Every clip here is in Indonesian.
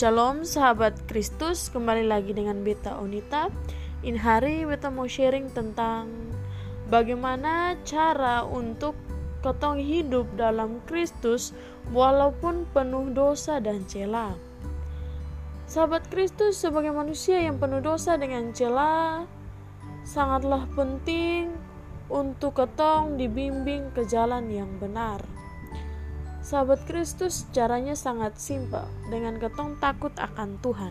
Shalom sahabat Kristus, kembali lagi dengan Beta Onita. In hari beta mau sharing tentang bagaimana cara untuk ketong hidup dalam Kristus walaupun penuh dosa dan celah. Sahabat Kristus sebagai manusia yang penuh dosa dengan celah sangatlah penting untuk ketong dibimbing ke jalan yang benar. Sahabat Kristus caranya sangat simpel dengan ketong takut akan Tuhan.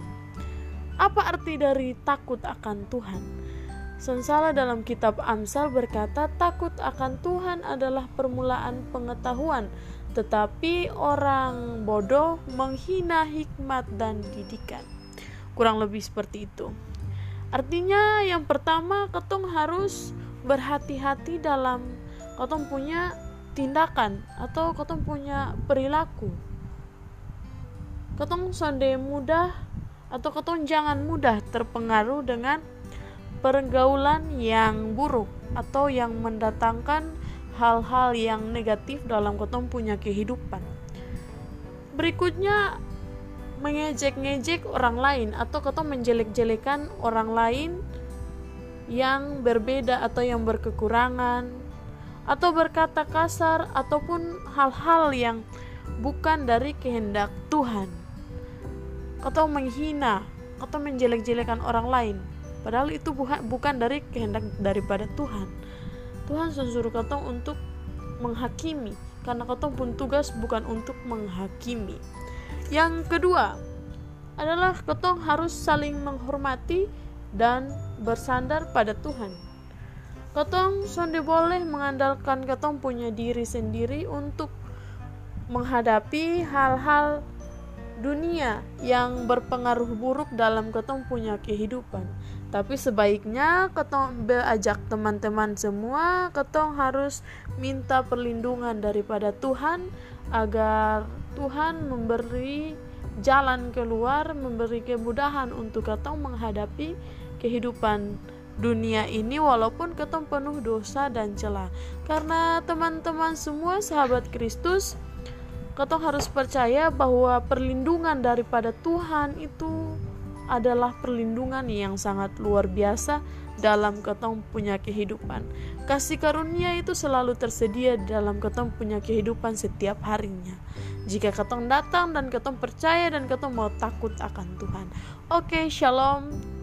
Apa arti dari takut akan Tuhan? Sensala dalam kitab Amsal berkata takut akan Tuhan adalah permulaan pengetahuan, tetapi orang bodoh menghina hikmat dan didikan. Kurang lebih seperti itu. Artinya yang pertama ketong harus berhati-hati dalam ketong punya tindakan atau ketong punya perilaku. Ketong sonde mudah atau ketong jangan mudah terpengaruh dengan pergaulan yang buruk atau yang mendatangkan hal-hal yang negatif dalam ketong punya kehidupan. Berikutnya mengejek-ngejek orang lain atau ketong menjelek-jelekan orang lain yang berbeda atau yang berkekurangan atau berkata kasar ataupun hal-hal yang bukan dari kehendak Tuhan. Atau menghina atau menjelek-jelekan orang lain. Padahal itu bukan dari kehendak daripada Tuhan. Tuhan suruh katong untuk menghakimi karena katong pun tugas bukan untuk menghakimi. Yang kedua adalah ketong harus saling menghormati dan bersandar pada Tuhan Ketong sonde boleh mengandalkan ketong punya diri sendiri untuk menghadapi hal-hal dunia yang berpengaruh buruk dalam ketong punya kehidupan. Tapi sebaiknya ketong beajak teman-teman semua, ketong harus minta perlindungan daripada Tuhan agar Tuhan memberi jalan keluar, memberi kemudahan untuk ketong menghadapi kehidupan dunia ini walaupun ketemu penuh dosa dan celah. Karena teman-teman semua sahabat Kristus, ketong harus percaya bahwa perlindungan daripada Tuhan itu adalah perlindungan yang sangat luar biasa dalam ketong punya kehidupan. Kasih karunia itu selalu tersedia dalam ketong punya kehidupan setiap harinya. Jika ketong datang dan ketong percaya dan ketong mau takut akan Tuhan. Oke, shalom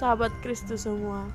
sahabat Kristus semua.